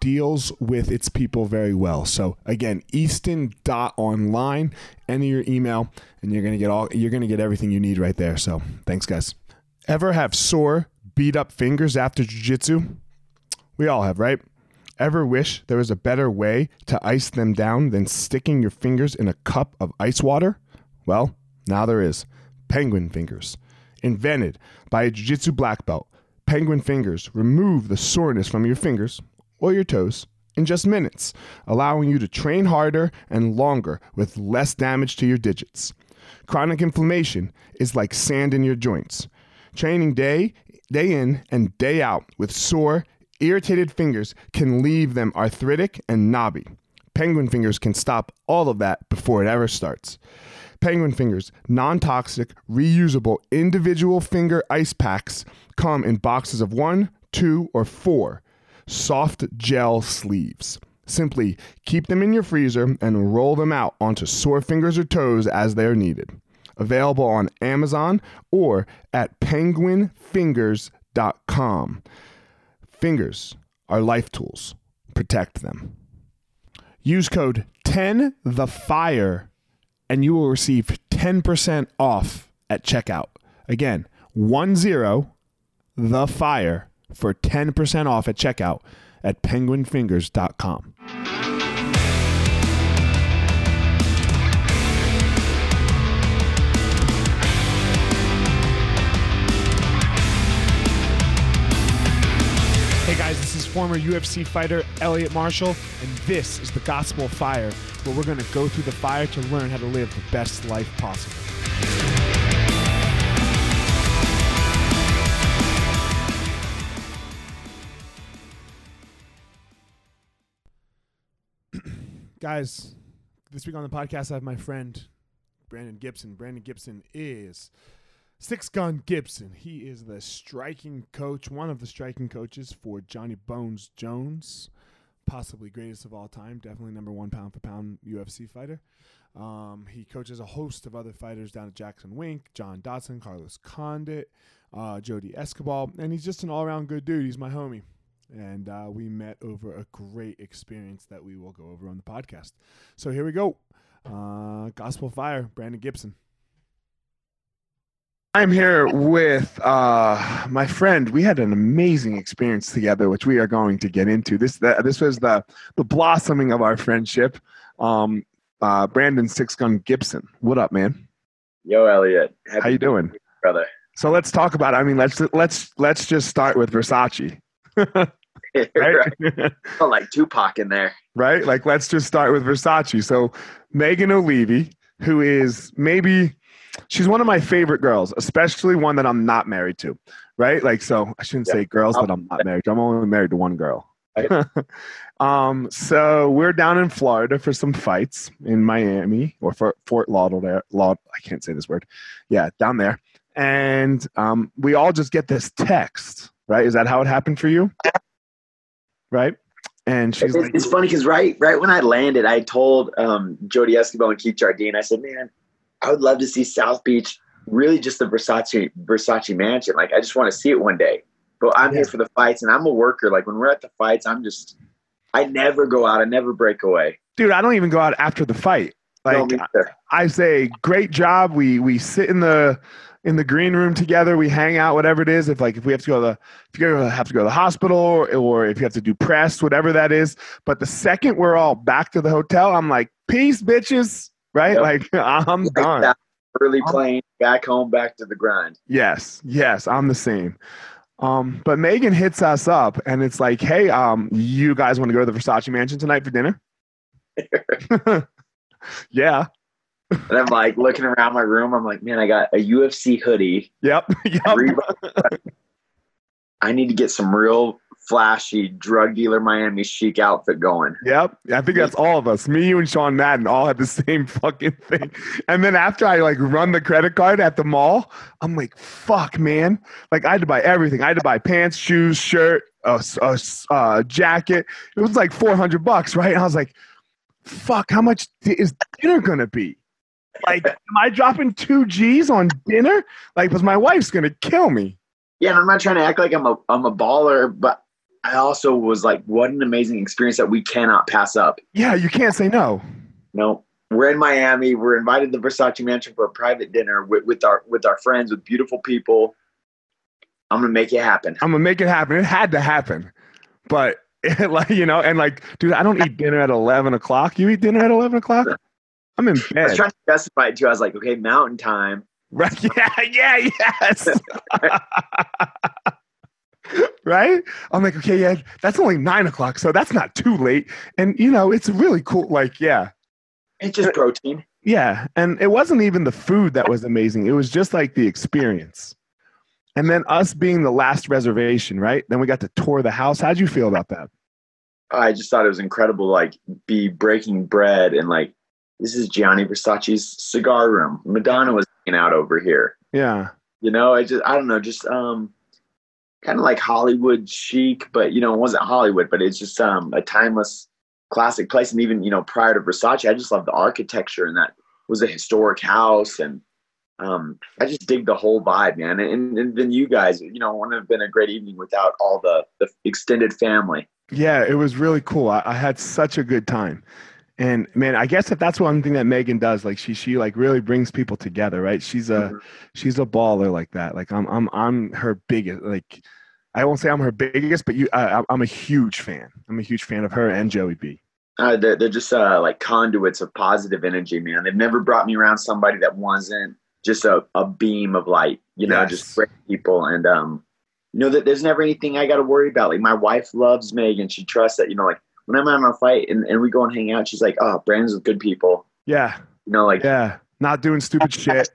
deals with its people very well. So again, easton.online, enter your email and you're going to get all you're going to get everything you need right there. So, thanks guys. Ever have sore, beat up fingers after jiu-jitsu? We all have, right? Ever wish there was a better way to ice them down than sticking your fingers in a cup of ice water? Well, now there is. Penguin Fingers. Invented by a jiu jitsu black belt, Penguin Fingers remove the soreness from your fingers or your toes in just minutes, allowing you to train harder and longer with less damage to your digits. Chronic inflammation is like sand in your joints. Training day day in and day out with sore, irritated fingers can leave them arthritic and knobby. Penguin fingers can stop all of that before it ever starts. Penguin Fingers non toxic, reusable individual finger ice packs come in boxes of one, two, or four soft gel sleeves. Simply keep them in your freezer and roll them out onto sore fingers or toes as they are needed. Available on Amazon or at penguinfingers.com. Fingers are life tools. Protect them. Use code 10 the fire and you will receive 10% off at checkout. Again, 10 the fire for 10% off at checkout at penguinfingers.com. Hey guys, this is former UFC fighter Elliot Marshall, and this is the Gospel Fire, where we're going to go through the fire to learn how to live the best life possible. Guys, this week on the podcast, I have my friend Brandon Gibson. Brandon Gibson is Six Gun Gibson. He is the striking coach, one of the striking coaches for Johnny Bones Jones, possibly greatest of all time, definitely number one pound for pound UFC fighter. Um, he coaches a host of other fighters down at Jackson Wink, John Dodson, Carlos Condit, uh, Jodie Esquibel, and he's just an all around good dude. He's my homie and uh, we met over a great experience that we will go over on the podcast. So here we go. Uh, Gospel Fire, Brandon Gibson. I'm here with uh, my friend. We had an amazing experience together, which we are going to get into. This the, this was the the blossoming of our friendship. Um, uh, Brandon Six Gun Gibson, what up, man? Yo, Elliot. Happy How you doing, brother? So let's talk about. It. I mean, let's let's let's just start with Versace. right? like Tupac in there. Right? Like, let's just start with Versace. So, Megan O'Leary, who is maybe, she's one of my favorite girls, especially one that I'm not married to. Right? Like, so I shouldn't say girls that I'm not married to. I'm only married to one girl. um, so we're down in Florida for some fights in Miami or for Fort Lauderdale. Laud, I can't say this word. Yeah, down there. And um, we all just get this text, right? Is that how it happened for you? Right? And she's it's, like, it's funny because right right when I landed, I told um, Jodie Esquibel and Keith Jardine, I said, man, I would love to see South Beach, really just the Versace Versace mansion. Like I just want to see it one day. But I'm Yeah. here for the fights and I'm a worker. Like when we're at the fights, I'm just I never go out, I never break away. dude, I don't even go out after the fight. Like no, either. I say, great job. We we sit in the in the green room together. We hang out, whatever it is. If like if we have to go to the if you have to go to the hospital or, or if you have to do press, whatever that is. But the second we're all back to the hotel, I'm like, peace, bitches. Right? Yep. Like I'm Like done. that, Early plane, back home, back to the grind. Yes, yes, I'm the same. Um, but Megan hits us up and it's like, hey, um, you guys want to go to the Versace mansion tonight for dinner? yeah. And I'm like looking around my room. I'm like, man, I got a UFC hoodie. Yep. Yep. I need to get some real flashy drug dealer Miami chic outfit going. Yep. I think that's all of us. Me, you, and Sean Madden all had the same fucking thing. And then after I like run the credit card at the mall, I'm like, fuck, man. Like I had to buy everything. I had to buy pants, shoes, shirt, a uh, jacket. It was like 400 bucks, right? And I was like, fuck, how much is dinner going to be? Like, am I dropping two G's on dinner? Like, because my wife's going to kill me. Yeah, and I'm not trying to act like I'm a I'm a baller, but I also was like, what an amazing experience that we cannot pass up. Yeah, you can't say no. No, we're in Miami. We're invited to the Versace Mansion for a private dinner with, with our with our friends, with beautiful people. I'm gonna make it happen. I'm gonna make it happen. It had to happen, but like you know, and like, dude, I don't eat dinner at eleven o'clock. You eat dinner at eleven o'clock? I'm in I was trying to justify it too. I was like, okay, mountain time. Right? Yeah, yeah, yes. right? I'm like, okay, yeah, that's only nine o'clock, so that's not too late. And you know, it's really cool. Like, yeah, It's just protein. yeah. And it wasn't even the food that was amazing. It was just like the experience. And then us being the last reservation, right? Then we got to tour the house. How'd you feel about that? I just thought it was incredible. Like be breaking bread and like this is Gianni Versace's cigar room. Madonna was hanging out over here. Yeah. You know, I just I don't know, just um kind of like Hollywood chic, but you know, it wasn't Hollywood, but it's just um a timeless classic place. And even, you know, prior to Versace, I just love the architecture and that was a historic house and um I just dig the whole vibe, man. And, and then you guys, you know, it wouldn't have been a great evening without all the the extended family. Yeah, it was really cool. I, I had such a good time. And man, I guess if that's one thing that Megan does. Like she she like really brings people together, right? She's a Mhm. she's a baller like that. Like I'm I'm I'm her biggest. Like I won't say I'm her biggest, but you I, I'm a huge fan. I'm a huge fan of her and Joey B. Uh, they're, they're just uh, like conduits of positive energy, man. They've never brought me around somebody that wasn't just a, a beam of light, you know, Yes. just great people. And, um, you know, that there's never anything I got to worry about. Like my wife loves Megan. She trusts that, you know, like when I'm out on a fight and, and we go and hang out, she's like, oh, Brandon's with good people. Yeah, You know, like, yeah. Not doing stupid shit.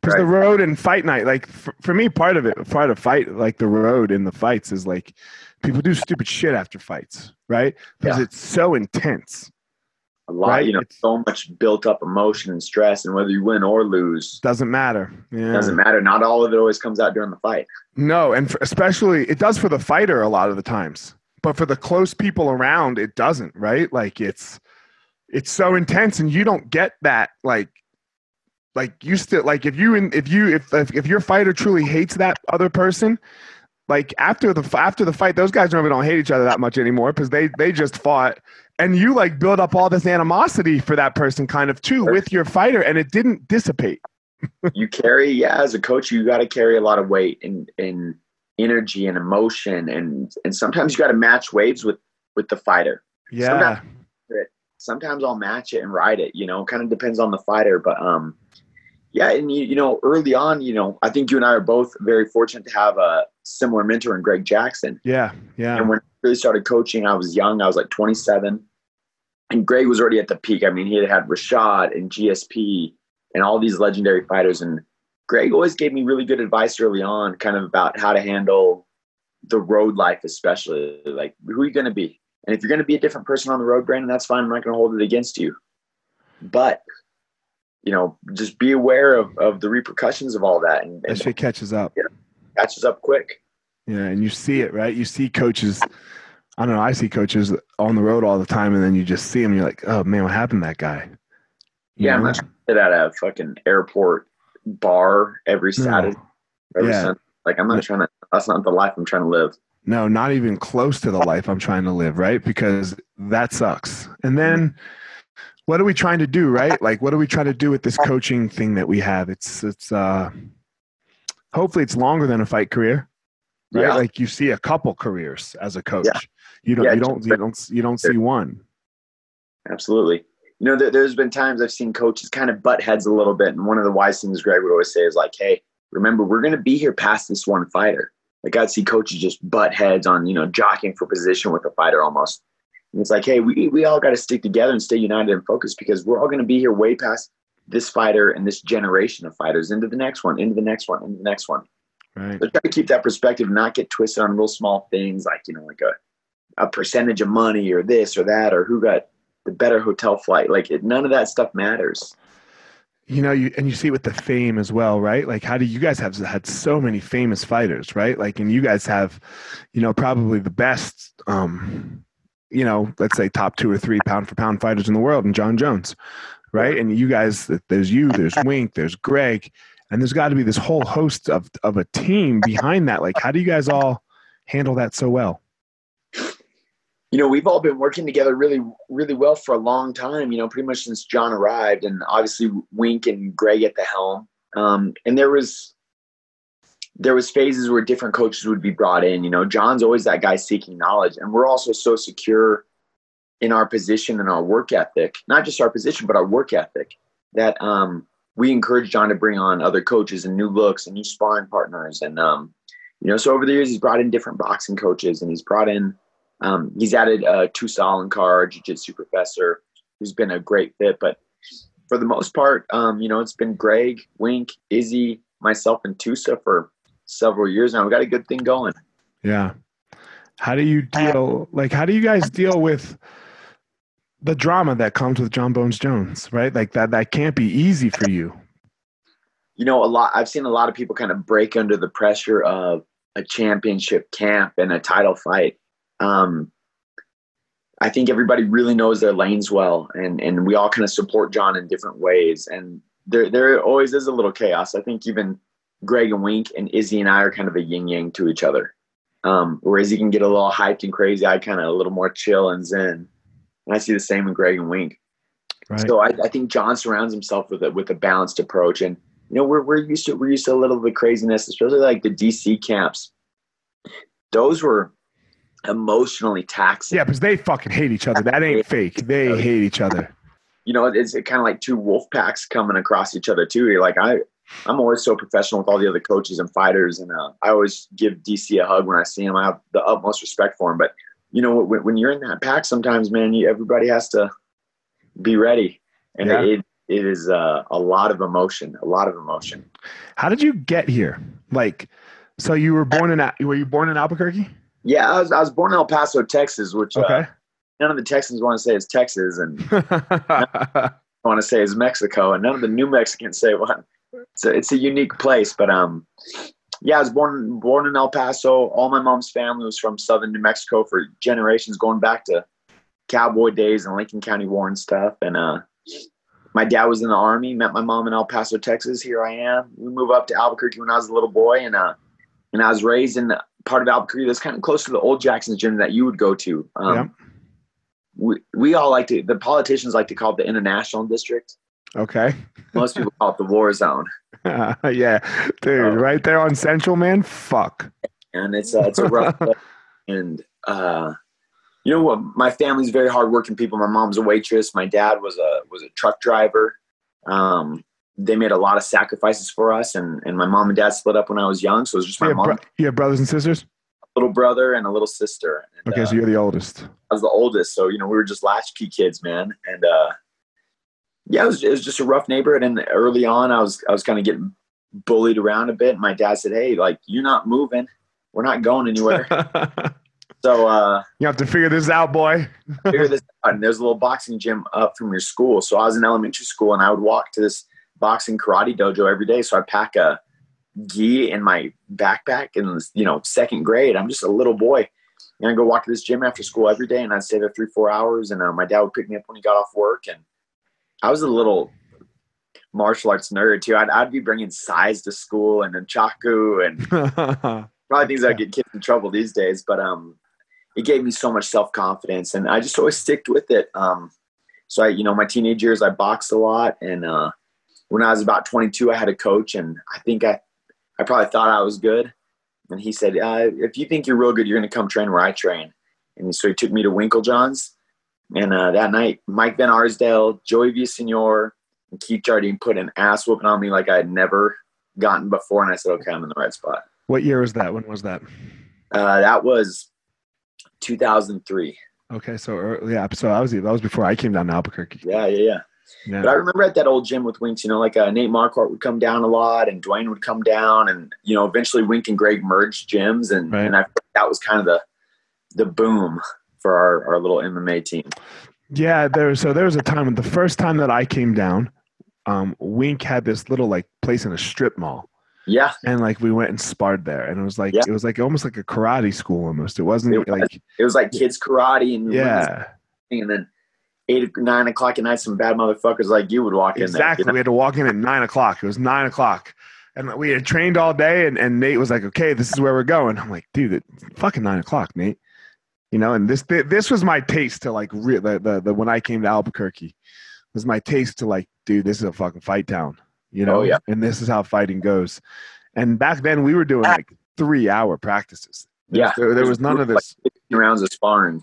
Because the road and fight night, like for, for me, part of it, part of fight, like the road and the fights is like people do stupid shit after fights, right? Because Yeah. it's so intense. a lot, right, you know, it's- so much built up emotion and stress. And whether you win or lose, Doesn't matter. Yeah. doesn't matter. Not all of it always comes out during the fight. No, and for, especially it does for the fighter a lot of the times, but for the close people around, it doesn't. Right? Like it's it's so intense, and you don't get that. Like like you still like if you if you if if, if your fighter truly hates that other person. Like after the after the fight, those guys normally don't hate each other that much anymore because they they just fought, and you like build up all this animosity for that person kind of too with your fighter, and it didn't dissipate. you carry yeah as a coach you got to carry a lot of weight and and energy and emotion and and sometimes you got to match waves with with the fighter Yeah, Sometimes- sometimes i'll match it and ride it you know kind of depends on the fighter but um yeah and you, you know early on you know i think you and i are both very fortunate to have a similar mentor in greg jackson yeah, yeah. and when I really started coaching, I was young. I was like 27. And Greg was already at the peak. I mean, he had had Rashad and GSP and all these legendary fighters. And Greg always gave me really good advice early on, kind of about how to handle the road life, especially like who are you going to be? And if you're going to be a different person on the road, Brandon, that's fine. I'm not going to hold it against you. But you know, just be aware of, of the repercussions of all that. And, That and shit catches up. catches up quick. Yeah, and you see it, right? You see coaches. I don't know. I see coaches on the road all the time, and then you just see them. You're like, oh man, what happened to that guy? You Yeah, I'm not sit at a fucking airport bar every No. Saturday, every Yeah. Sunday. Like I'm not trying to. That's not the life I'm trying to live. No, not even close to the life I'm trying to live, right? Because that sucks. And then what are we trying to do, right? Like what are we trying to do with this coaching thing that we have? It's it's uh hopefully it's longer than a fight career. Right? Yeah. Like you see a couple careers as a coach. Yeah. You don't Yeah, you don't you don't you don't see one. Absolutely. You know, there, there's been times I've seen coaches kind of butt heads a little bit, and one of the wise things Greg would always say is like, "Hey, remember, we're going to be here past this one fighter." Like I'd see coaches just butt heads on, you know, jockeying for position with a fighter almost. And it's like, hey, we we all got to stick together and stay united and focused because we're all going to be here way past this fighter and this generation of fighters into the next one, into the next one, into the next one. Right. So try to keep that perspective, not get twisted on real small things like you know, like a a percentage of money or this or that or who got the better hotel flight. Like it, none of that stuff matters. you know you and you see it with the fame as well right? Like how do you guys have had so many famous fighters right? Like and you guys have you know probably the best um you know let's say top two or three pound for pound fighters in the world and jon jones right? And you guys there's you there's wink there's greg and there's got to be this whole host of of a team behind that. Like how do you guys all handle that so well You know, we've all been working together really, really well for a long time. You know, pretty much since Jon arrived, and obviously Wink and Greg at the helm. Um, and there was there was phases where different coaches would be brought in. You know, Jon's always that guy seeking knowledge, and we're also so secure in our position and our work ethic, not just our position, but our work ethic, that um, we encourage Jon to bring on other coaches and new looks and new sparring partners. And um, you know, so over the years, he's brought in different boxing coaches, and he's brought in um, he's added uh, Tussa Alencar, jiu-jitsu professor, who's been a great fit. But for the most part, um, you know, it's been Greg, Wink, Izzy, myself, and Tussa for several years now. We got a good thing going. Yeah. How do you deal like how do you guys deal with the drama that comes with Jon Bones Jones, right? Like that that can't be easy for you. You know, a lot. I've seen a lot of people kind of break under the pressure of a championship camp and a title fight. Um, I think everybody really knows their lanes well, and and we all kind of support Jon in different ways. And there there always is a little chaos. I think even Greg and Wink and Izzy and I are kind of a yin yang to each other. Um, where Izzy can get a little hyped and crazy, I kind of a little more chill and zen. And I see the same in Greg and Wink. Right. So I, I think Jon surrounds himself with a with a balanced approach, and you know we're we're used to we're used to a little bit of craziness, especially like the DC camps. Those were emotionally taxing. yeah, because they fucking hate each other. That ain't fake. They hate each other. You know, it's kind of like two wolf packs coming across each other too. You're like I, I'm always so professional with all the other coaches and fighters, and uh, I always give DC a hug when I see him. I have the utmost respect for him, but you know when, when you're in that pack, sometimes man, you, everybody has to be ready, and Yeah. it it is uh, a lot of emotion, a lot of emotion. How did you get here? Like so you were born in were you born in Albuquerque? Yeah, I was I was born in El Paso, Texas, which uh, none of the Texans want to say is Texas, and want to say is Mexico, and none of the New Mexicans say one. So it's a unique place, but um, yeah, I was born born in El Paso. All my mom's family was from southern New Mexico for generations, going back to cowboy days and Lincoln County War and stuff. And uh, my dad was in the army. Met my mom in El Paso, Texas. Here I am. We moved up to Albuquerque when I was a little boy, and uh, and I was raised in part of Albuquerque that's kind of close to the old Jackson's gym that you would go to. Um, Yep. we, we all like to the politicians like to call it the international district okay. most people call it the war zone yeah. Dude, Oh. right there on Central, man. Fuck. and it's uh, it's a rough and uh you know what my family's very hardworking people my mom's a waitress my dad was a was a truck driver um they made a lot of sacrifices for us and and my mom and dad split up when i was young so it was just my You mom bro- you have brothers and sisters? A little brother and a little sister and, Okay, uh, so you're the oldest. I was the oldest, so you know we were just latchkey kids, man. And uh, yeah, it was, it was just a rough neighborhood. And early on, I was I was kind of getting bullied around a bit. And my dad said, "Hey, like you're not moving. We're not going anywhere." So uh, You have to figure this out, boy. figure this out. And there's a little boxing gym up from your school. So I was in elementary school and I would walk to this boxing karate dojo every day. So I pack a gi in my backpack in you know second grade. I'm just a little boy. And I go walk to this gym after school every day, and I'd stay there three, four hours. And uh, my dad would pick me up when he got off work. And I was a little martial arts nerd too. I'd, I'd be bringing sais to school and then chaku and probably things that get kids in trouble these days. But um, it gave me so much self confidence, and I just always sticked with it. Um, so I, you know, my teenage years, I boxed a lot, and uh, when I was about 22, I had a coach, and I think I, I probably thought I was good, and he said, uh, "If you think you're real good, you're going to come train where I train." And so he took me to Winklejohn's, and uh, that night, Mike Van Arsdale, Joey Villasenor, and Keith Jardine put an ass whooping on me like I had never gotten before, and I said, "Okay, I'm in the right spot." what year was that? When was that? Uh, that was 2003. Okay, so yeah, so I was that was before I came down to Albuquerque. Yeah, yeah, yeah. Yeah. But I remember at that old gym with Winks, you know, like uh, Nate Marquardt would come down a lot, and Dwayne would come down, and you know, eventually Wink and Greg merged gyms, and Right. and I that was kind of the the boom for our, our little MMA team. Yeah, there. So there was a time when the first time that I came down, um, Wink had this little like place in a strip mall, Yeah, and like we went and sparred there, and it was like Yeah. it was like almost like a karate school almost. It wasn't It was. like it was like kids karate and yeah, and then eight nine o'clock at night, some bad motherfuckers like you would walk exactly. in there. We had to walk in at nine o'clock. It was nine o'clock. And we had trained all day, and, and Nate was like, "Okay, this is where we're going." I'm like, "Dude, it's fucking nine o'clock, Nate." You know, and this this was my taste to like re- the, the the when I came to Albuquerque was my taste to like, dude, this is a fucking fight town. You oh, know, Oh, yeah. and this is how fighting goes. And back then, we were doing ah. like three hour practices. Yeah, there, there was none of this. 15 rounds of sparring.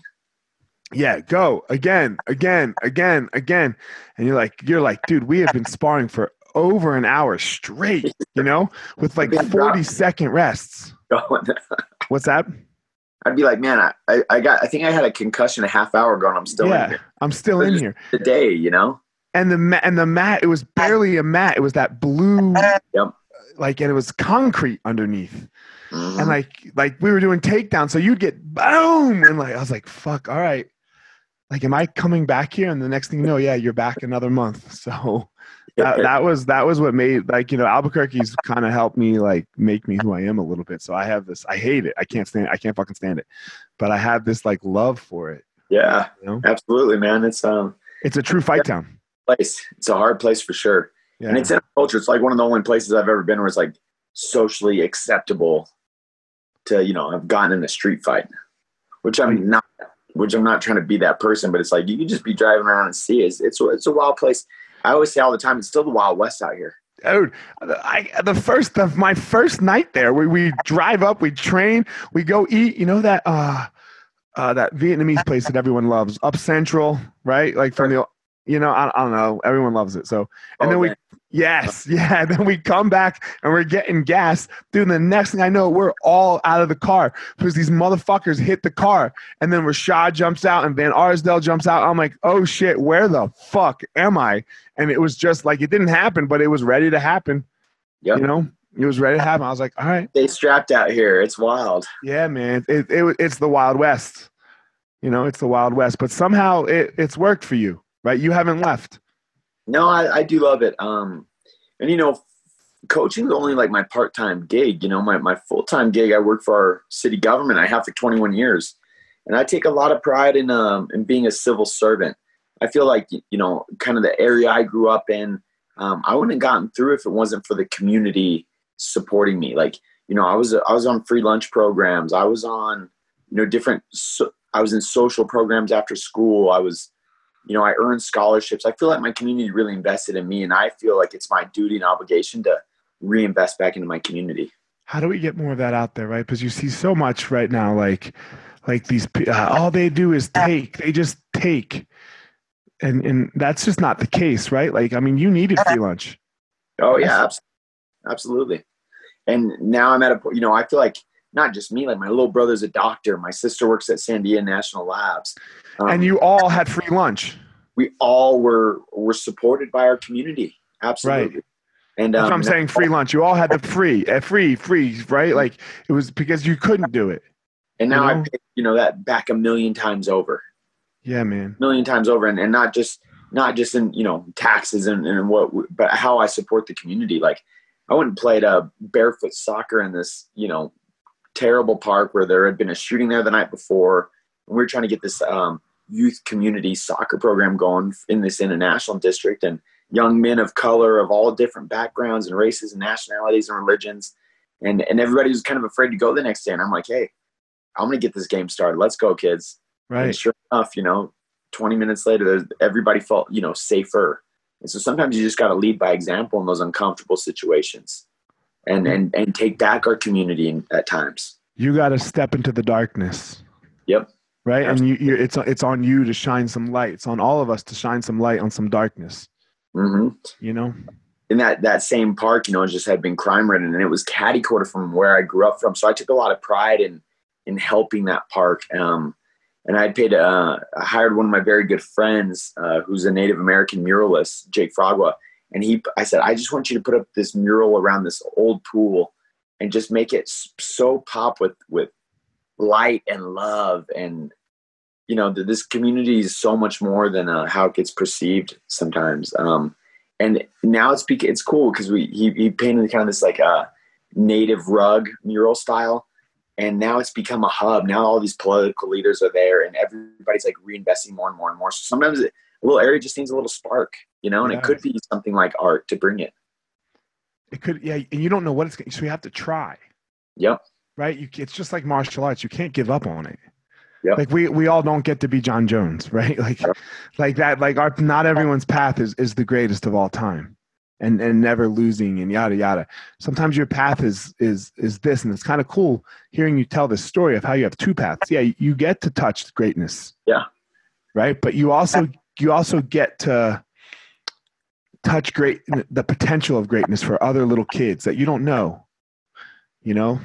Yeah, go again, again, again, again, and you're like, you're like, dude, we have been sparring for over an hour straight. You know, with like Been forty second rests. What's that? I'd be like, man, I, I, I got, I think I had a concussion a half hour ago, and I'm still in here I'm still in here. today. You know. And the mat, and the mat, it was barely a mat. It was that blue, Yep. like, and it was concrete underneath. Mhm. And like, like we were doing takedowns, so you'd get boom, and like I was like, fuck, all right. Like, am I coming back here? And the next thing you know, yeah, you're back another month. So that, that was that was what made like you know Albuquerque's kind of helped me like make me who I am a little bit. So I have this. I hate it. I can't stand. it. I can't fucking stand it. But I have this like love for it. yeah, You know, absolutely, man. It's um it's a true fight town. place. It's a hard place for sure. Yeah. And it's in culture. It's like one of the only places I've ever been where it's like socially acceptable to, you know, have gotten in a street fight. Which I'm not which I'm not trying to be that person, but it's like you can just be driving around and see it. It's it's, it's a wild place. I always say all the time, it's still the Wild West out here. Dude, I the first of my first night there, we we drive up, we train, we go eat. You know that uh, uh that Vietnamese place that everyone loves, Up Central, right? Like from the, you know, I, I don't know, everyone loves it. So and Oh, then we man. Yes, yeah. Then we come back and we're getting gas. Dude, the next thing I know, we're all out of the car because these motherfuckers hit the car. And then Rashad jumps out and Van Arsdale jumps out. I'm like, oh shit, where the fuck am I? And it was just like, it didn't happen, but it was ready to happen. Yep. You know, it was ready to happen. I was like, all right, They strapped out here. It's wild. yeah, man. It, it, it's the Wild West. You know, it's the Wild West. But somehow it, it's worked for you, right? You haven't left. No, I, I do love it. Um, and you know, coaching is only like my part time gig. You know, my, my full time gig, I work for our city government. I have for 21 years, and I take a lot of pride in um, in being a civil servant. I feel like you know, kind of the area I grew up in. Um, I wouldn't have gotten through if it wasn't for the community supporting me. Like, you know, I was I was on free lunch programs. I was on, you know, different. So, I was in social programs after school. I was you know, I earn scholarships. I feel like my community really invested in me, and I feel like it's my duty and obligation to reinvest back into my community. how do we get more of that out there right because you see so much right now like like these, uh, all they do is take they just take and and that's just not the case right like i mean you needed free lunch Oh yeah, abs- absolutely. And now I'm at a point. You know, I feel like not just me. Like my little brother's a doctor. My sister works at Sandia National Labs. Um, and you all had free lunch we all were were supported by our community. Absolutely. And that's um, what i'm saying free lunch you all had the free uh, free free right like it was because you couldn't do it And now You know? I pay, you know that back a million times over, Yeah, man. A million times over, and, and not just not just in you know taxes and, and what, but how I support the community. Like I went and played a barefoot soccer in this you know terrible park where there had been a shooting there the night before, and we were trying to get this um, youth community soccer program going in this international district, and young men of color of all different backgrounds and races and nationalities and religions, and and everybody was kind of afraid to go the next day, and I'm like, hey. I'm gonna get this game started. Let's go, kids. And Right. sure enough, you know, 20 minutes later, everybody felt, you know, safer. And so sometimes you just got to lead by example in those uncomfortable situations and, and, and take back our community at times. You got to step into the darkness. Yep. Right. And you, you, it's, it's on you to shine some light. It's on all of us to shine some light on some darkness, hmm you know? In that, that same park, you know, it just had been crime ridden and it was catty quarter from where I grew up from. So I took a lot of pride in, in helping that park. Um, and I paid, uh, I hired one of my very good friends, uh, who's a Native American muralist, Jake Fragua. And he, I said, I just want you to put up this mural around this old pool and just make it so pop with, with light and love. And, you know, th- this community is so much more than uh, how it gets perceived sometimes. Um, and now it's, it's cool because we, he, he painted kind of this like, uh, native rug mural style and now it's become a hub. Now all these political leaders are there, and everybody's like reinvesting more and more and more. So sometimes it, a little area just needs a little spark, you know, and Yeah. it could be something like art to bring it. It could, yeah. And you don't know what it's going to, so you have to try. Yep. right? You, it's just like martial arts. You can't give up on it. Yep. Like we we all don't get to be Jon Jones, right? Like Yep. like that. Like our not everyone's path is is the greatest of all time, and and never losing and yada yada. Sometimes your path is is is this, and it's kind of cool hearing you tell this story of how you have two paths. Yeah, you get to touch greatness. Yeah. Right, but you also you also get to touch great the potential of greatness for other little kids that you don't know. You know,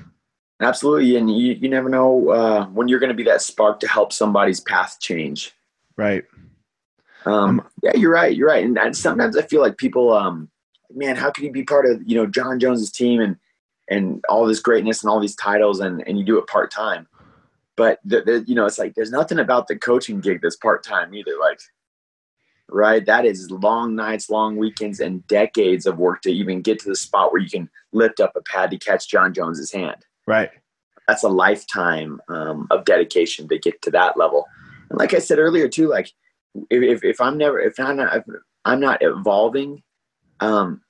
Absolutely. And you, you never know uh, when you're going to be that spark to help somebody's path change. right? Um, yeah, you're right. You're right. And, and sometimes I feel like people, um, man, how can you be part of, you know, Jon Jones's team and, and all this greatness and all these titles and, and you do it part time. But the, the, you know, it's like there's nothing about the coaching gig that's part time either. Like, right? That is long nights, long weekends, and decades of work to even get to the spot where you can lift up a pad to catch Jon Jones's hand. Right. That's a lifetime um, of dedication to get to that level. And like I said earlier, too, like if, if, if I'm never, if I'm not, if I'm not evolving, um,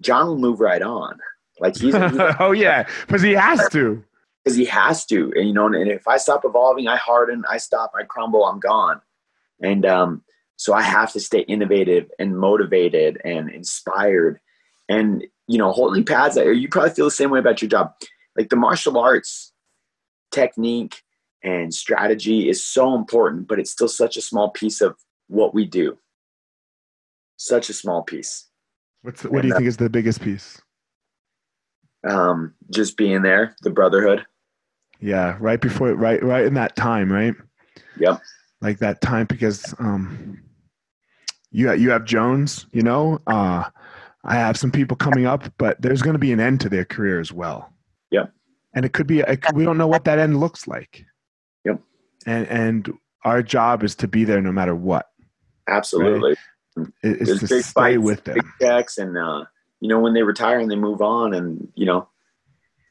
Jon will move right on. Like he's, he's oh yeah, because he has to. because he has to. And you know, and if I stop evolving, I harden, I stop, I crumble, I'm gone. And um, so I have to stay innovative and motivated and inspired. And you know, holding pads, you probably feel the same way about your job. Like the martial arts technique and strategy is so important, but it's still such a small piece of what we do. Such a small piece. What's the, what do you think is the biggest piece? Um, just being there, the brotherhood. Yeah, right before, right, right in that time, right? Yep. Like that time because um, you you have Jones, you know. Uh, I have some people coming up, but there's going to be an end to their career as well. Yep. And it could be it we don't know what that end looks like. Yep. And and our job is to be there no matter what. Absolutely. It- It's to big stay fights, with big checks, and uh, you know when they retire and they move on, and you know,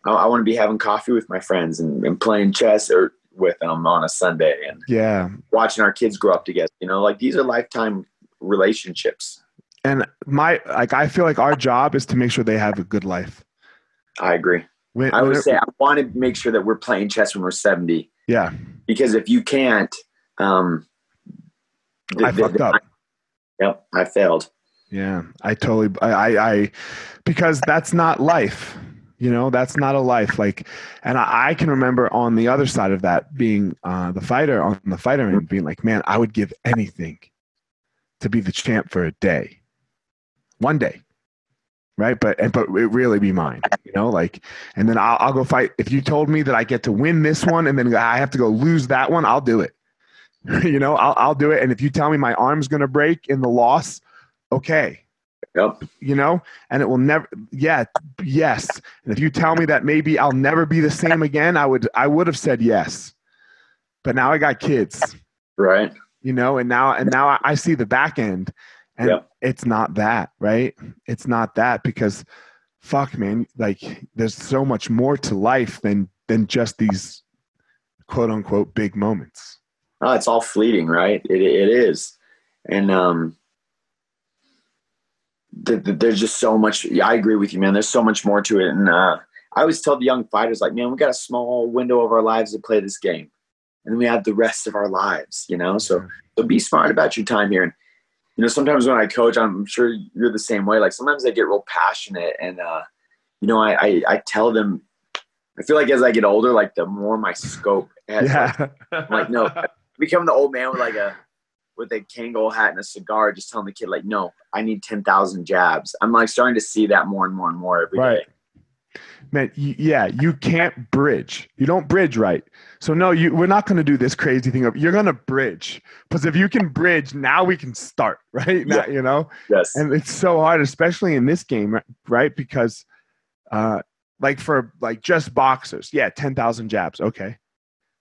I, I want to be having coffee with my friends and, and playing chess or with them on a Sunday and Yeah, watching our kids grow up together. You know, like these are lifetime relationships. and my like I feel like our job is to make sure they have a good life. I agree. When, I would say I want to make sure that we're playing chess when we're seventy yeah, because if you can't, um, th- I th- fucked up. Yep, I failed. Yeah, I totally, I, I, I, because that's not life. You know, that's not a life. Like, and I, I can remember on the other side of that being uh, the fighter on the fighter end, being like, man, I would give anything to be the champ for a day, one day, right? But and but it really be mine. You know, like, and then I'll, I'll go fight. If you told me that I get to win this one and then I have to go lose that one, I'll do it. you know, I'll I'll do it. And if you tell me my arm's gonna break in the loss, okay Yep. You know, and it will never. Yeah, yes. And if you tell me that maybe I'll never be the same again, I would. I would have said yes. But now I got kids. Right. You know, and now and now I see the back end, and it's not that right. It's not that because, fuck, man, like there's so much more to life than than just these quote unquote big moments. Oh, it's all fleeting, right? It it is, and um, th- th- there's just so much. Yeah, I agree with you, man. There's so much more to it, and uh, I always tell the young fighters, like, man, we got a small window of our lives to play this game, and then we have the rest of our lives, you know. So, so be smart about your time here, and you know, sometimes when I coach, I'm sure you're the same way. Like sometimes I get real passionate, and uh, you know, I, I I tell them. I feel like as I get older, like the more my scope has Yeah. I'm like, no, become the old man with like a with a Kangol hat and a cigar, just telling the kid like, no, I need ten thousand jabs. I'm like starting to see that more and more and more every day. Man, yeah, you can't bridge. You don't bridge right. So no, you we're not going to do this crazy thing of you're going to bridge because if you can bridge, now we can start, right? Now, you know, Yes. and it's so hard, especially in this game, right? right? Because, uh, like for like just boxers, yeah, ten thousand jabs, okay,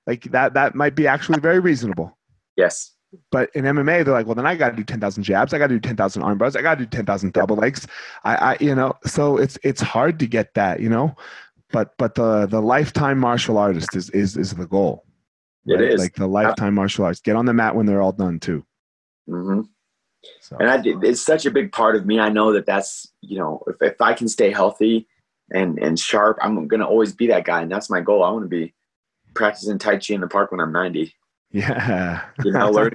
like that that might be actually very reasonable. yes. But in MMA, they're like, well, then I got to do ten thousand jabs, I got to do ten thousand arm bars, I got to do ten thousand double legs. I, I, you know, so it's it's hard to get that, you know. But but the the lifetime martial artist is is is the goal. It is. like the lifetime martial artist. Get on the mat when they're all done too. Mm-hmm. So And I, it's such a big part of me. I know that that's you know, if if I can stay healthy and and sharp, I'm gonna always be that guy, and that's my goal. I want to be practicing Tai Chi in the park when I'm 90. Yeah, You know, learn-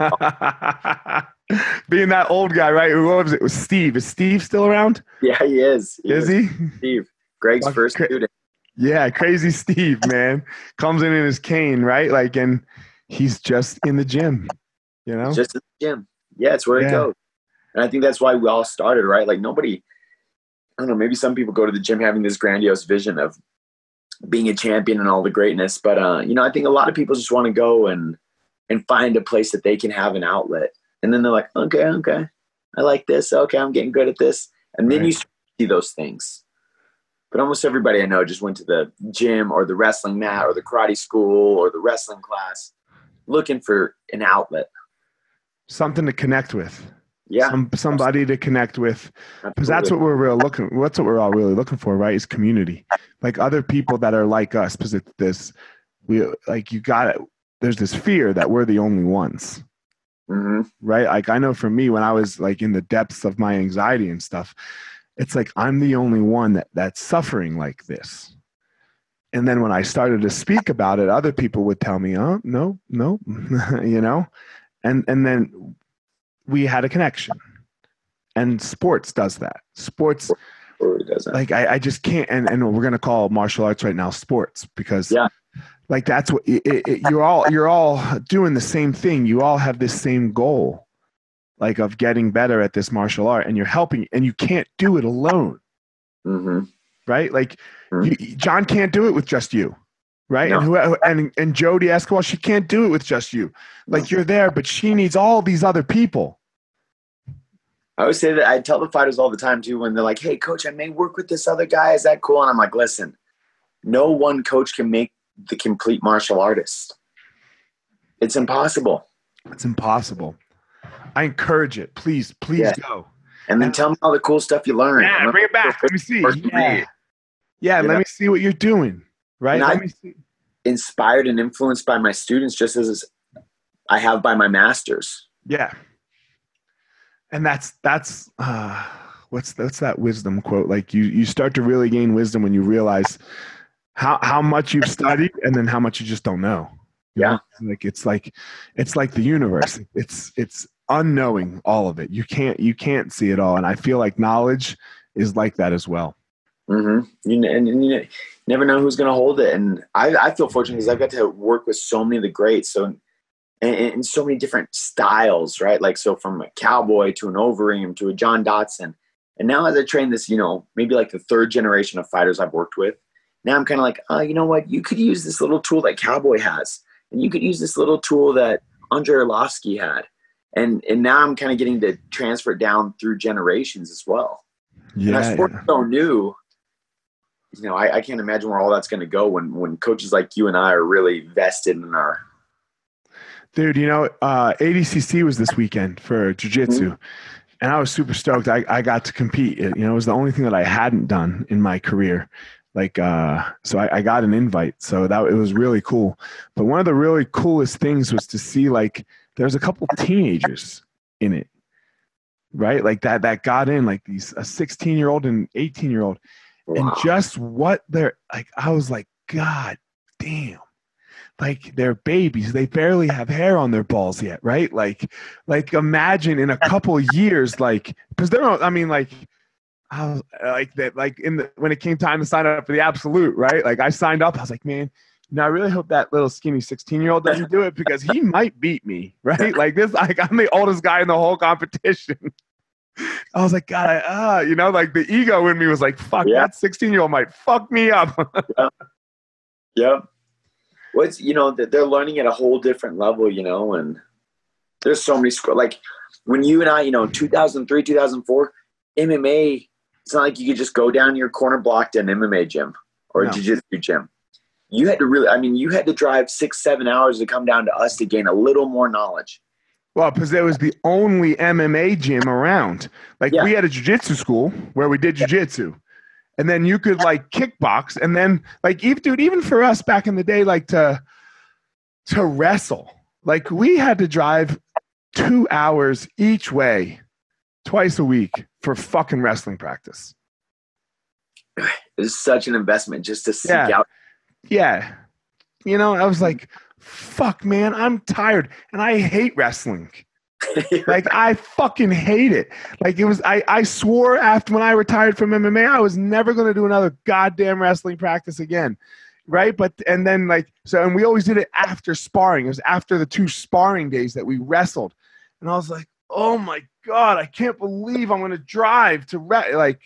being that old guy, right? Who was it? It was Steve? Is Steve still around? Yeah, he is. Is he? Steve, Greg's first cra- student. Yeah, crazy Steve, man, comes in in his cane, right? Like, and he's just in the gym, you know. just at the gym. Yeah, it's where Yeah. it goes. And I think that's why we all started, right? Like nobody, I don't know, maybe some people go to the gym having this grandiose vision of being a champion and all the greatness. But uh, you know, I think a lot of people just want to go and and find a place that they can have an outlet. And then they're like, okay, okay, I like this. Okay, I'm getting good at this. And then Right. you see those things. But almost everybody I know just went to the gym or the wrestling mat or the karate school or the wrestling class looking for an outlet. Something to connect with. Yeah. Some, somebody to connect with because that's what we're real looking what's what we're all really looking for right is community like other people that are like us because it's this we like you got it there's this fear that we're the only ones Mhm. right like i know for me when i was like in the depths of my anxiety and stuff it's like i'm the only one that that's suffering like this and then when i started to speak about it other people would tell me oh no no you know and and then we had a connection and sports does that sports Or it doesn't. like I, I just can't and, and we're gonna call martial arts right now sports because Yeah. Like that's what it, it, you're all you're all doing the same thing you all have this same goal like of getting better at this martial art and you're helping and you can't do it alone hmm right like Mhm. you, jon can't do it with just you right and No. who and and jodie esquibel she can't do it with just you like you're there but she needs all these other people I always say that I tell the fighters all the time too when they're like, "Hey, coach, I may work with this other guy. Is that cool?" And I'm like, "Listen, no one coach can make the complete martial artist. It's impossible." it's impossible i encourage it please please Yeah. go And then And- tell me all the cool stuff you learned. Yeah, bring it back. Let me see. First Yeah, yeah let know? me see what you're doing. Right? And Let I- me see. Inspired and influenced by my students, just as I have by my masters. Yeah. And that's that's uh what's that's that wisdom quote. Like you you start to really gain wisdom when you realize how how much you've studied and then how much you just don't know. You Yeah. know? Like it's like it's like the universe. It's it's unknowing all of it. You can't you can't see it all. And I feel like knowledge is like that as well. Mm hmm You, and, and you never know who's going to hold it. And I, I feel fortunate because I've got to work with so many of the greats. So, and, and so many different styles, right? Like, so from a cowboy to an Overeem to a John Dodson. And now as I train this, you know, maybe like the third generation of fighters I've worked with, now I'm kind of like, oh, you know what? You could use this little tool that Cowboy has. And you could use this little tool that Andrei Arlovsky had. And, and now I'm kind of getting to transfer it down through generations as well. And our Yeah. sport's so new. You know, I, I can't imagine where all that's going to go when when coaches like you and I are really vested in our. Dude, you know, uh, ADCC was this weekend for jiu-jitsu, Mm-hmm. and I was super stoked. I, I got to compete. It, you know, it was the only thing that I hadn't done in my career. Like, uh, so I, I got an invite. So that it was really cool. But one of the really coolest things was to see like there's a couple teenagers in it, right? Like that that got in like these a 16 year old and 18 year old, and just what they're like. I was like, God damn like they're babies they barely have hair on their balls yet right like like imagine in a couple years like because they're i mean like I was like that like in the when it came time to sign up for the absolute right like i signed up i was like man now i really hope that little skinny 16 year old doesn't do it because he might beat me right like this like i'm the oldest guy in the whole competition I was like, God, I, ah, you know, like the ego in me was like, fuck, Yeah. that 16 year old might fuck me up. Yep. What's you know that they're learning at a whole different level, you know, and there's so many like when you and I, you know, 2003, 2004, MMA. It's not like you could just go down your corner block to an MMA gym or a No. jiu-jitsu gym. You had to really, I mean, you had to drive six, seven hours to come down to us to gain a little more knowledge. Well, because there was the only MMA gym around. Like Yeah. we had a jujitsu school where we did jiu jujitsu, and then you could like kickbox, and then like even dude, even for us back in the day, like to to wrestle, like we had to drive two hours each way, twice a week for fucking wrestling practice. It's such an investment just to seek Yeah. out. Yeah, you know, I was like, fuck, man, I'm tired, and I hate wrestling. like I fucking hate it. Like it was I, I swore after when I retired from MMA, I was never gonna do another goddamn wrestling practice again. Right. But and then like so and we always did it after sparring. It was after the two sparring days that we wrestled. And I was like, oh my God, I can't believe I'm gonna drive to re-. like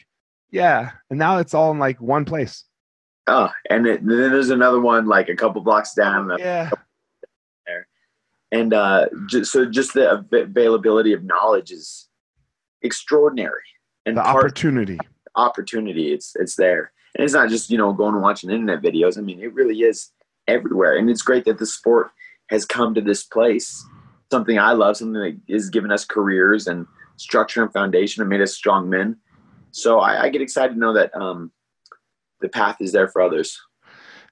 yeah. And now it's all in like one place. oh, and it, then there's another one like a couple blocks down. Yeah. There. and uh, just, so just the availability of knowledge is extraordinary and The part opportunity. opportunity it's it's there and it's not just you know going and watching internet videos i mean it really is everywhere and it's great that the sport has come to this place something i love something that is giving us careers and structure and foundation and made us strong men so i, I get excited to know that um, the path is there for others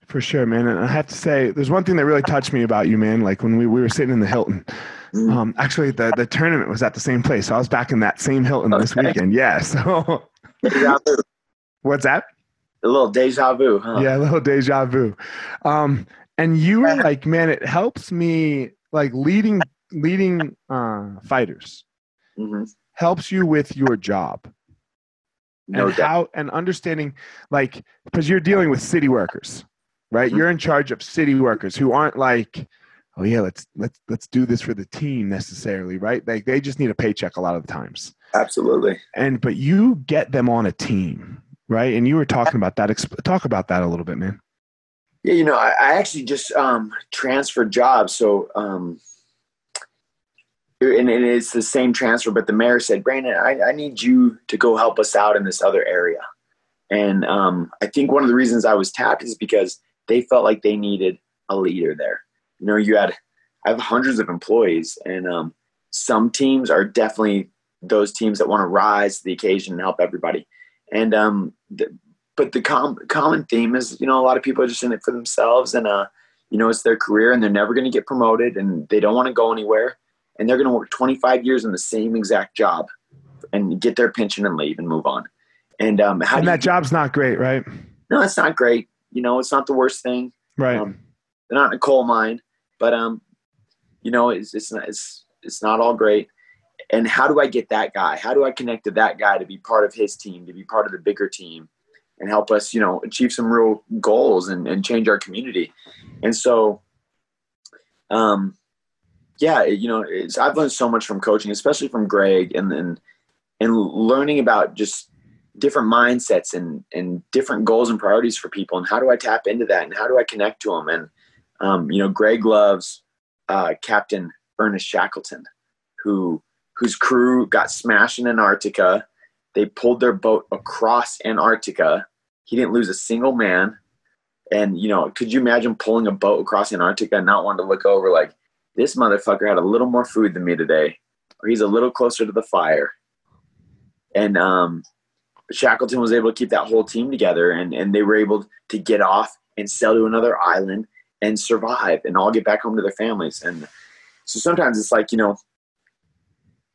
For sure, man. And I have to say, there's one thing that really touched me about you, man. Like when we, we were sitting in the Hilton. Mm. Um, actually, the, the tournament was at the same place. So I was back in that same Hilton this weekend. Yeah. So what's that? a little deja vu huh Yeah, a little deja vu. Um, and you were like, man, it helps me like leading leading uh, fighters hmm helps you with your job. No and doubt. how and understanding like because you're dealing with city workers right? Mhm. you're in charge of city workers who aren't like oh yeah let's let's let's do this for the team necessarily right? Like they just need a paycheck a lot of the times. Absolutely. And but you get them on a team right? And you were talking about that. Talk about that a little bit man. Yeah, you know, I, I actually just um, transferred jobs. So, um, and, it's the same transfer, but the mayor said, Brandon, I, I need you to go help us out in this other area. And um, I think one of the reasons I was tapped is because they felt like they needed a leader there. You know, you had, I have hundreds of employees, and um, some teams are definitely those teams that want to rise to the occasion and help everybody. And um, the, but the com- common theme is, you know, a lot of people are just in it for themselves, and uh, you know, it's their career, and they're never going to get promoted, and they don't want to go anywhere, and they're going to work 25 years in the same exact job, and get their pension and leave and move on. And um, how and that job's not great right no, it's not great. You know, it's not the worst thing. right Um, they're not in a coal mine, but um, you know, it's it's not it's it's not all great. And how do I get that guy? How do I connect to that guy to be part of his team, to be part of the bigger team, and help us, you know, achieve some real goals and, and change our community? And so, um, yeah, you know, I've learned so much from coaching, especially from Greg, and then and learning about just different mindsets and and different goals and priorities for people, and how do I tap into that, and how do I connect to them? And um, you know, Greg loves uh, Captain Ernest Shackleton, who whose crew got smashed in Antarctica. They pulled their boat across Antarctica. He didn't lose a single man. And you know, could you imagine pulling a boat across Antarctica and not wanting to look over like this motherfucker had a little more food than me today, or he's a little closer to the fire. And um, Shackleton was able to keep that whole team together, and and they were able to get off and sail to another island and survive, and all get back home to their families. And so sometimes it's like you know,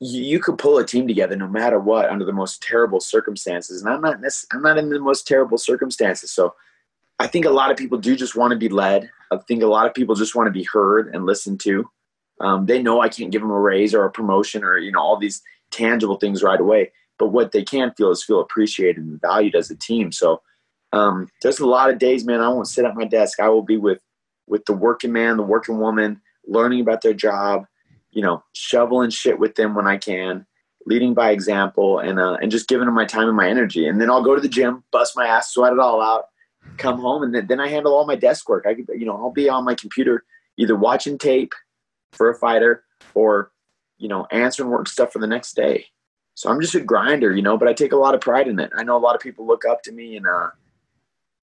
you, you could pull a team together no matter what under the most terrible circumstances. And I'm not I'm not in the most terrible circumstances, so I think a lot of people do just want to be led. I think a lot of people just want to be heard and listened to. Um, they know I can't give them a raise or a promotion or you know all these tangible things right away. But what they can feel is feel appreciated and valued as a team. So um, there's a lot of days, man. I won't sit at my desk. I will be with with the working man, the working woman, learning about their job. You know, shoveling shit with them when I can, leading by example, and uh, and just giving them my time and my energy. And then I'll go to the gym, bust my ass, sweat it all out, come home and then, I handle all my desk work. I you know, I'll be on my computer either watching tape for a fighter or, you know, answering work stuff for the next day. So I'm just a grinder, you know, but I take a lot of pride in it. I know a lot of people look up to me and, uh,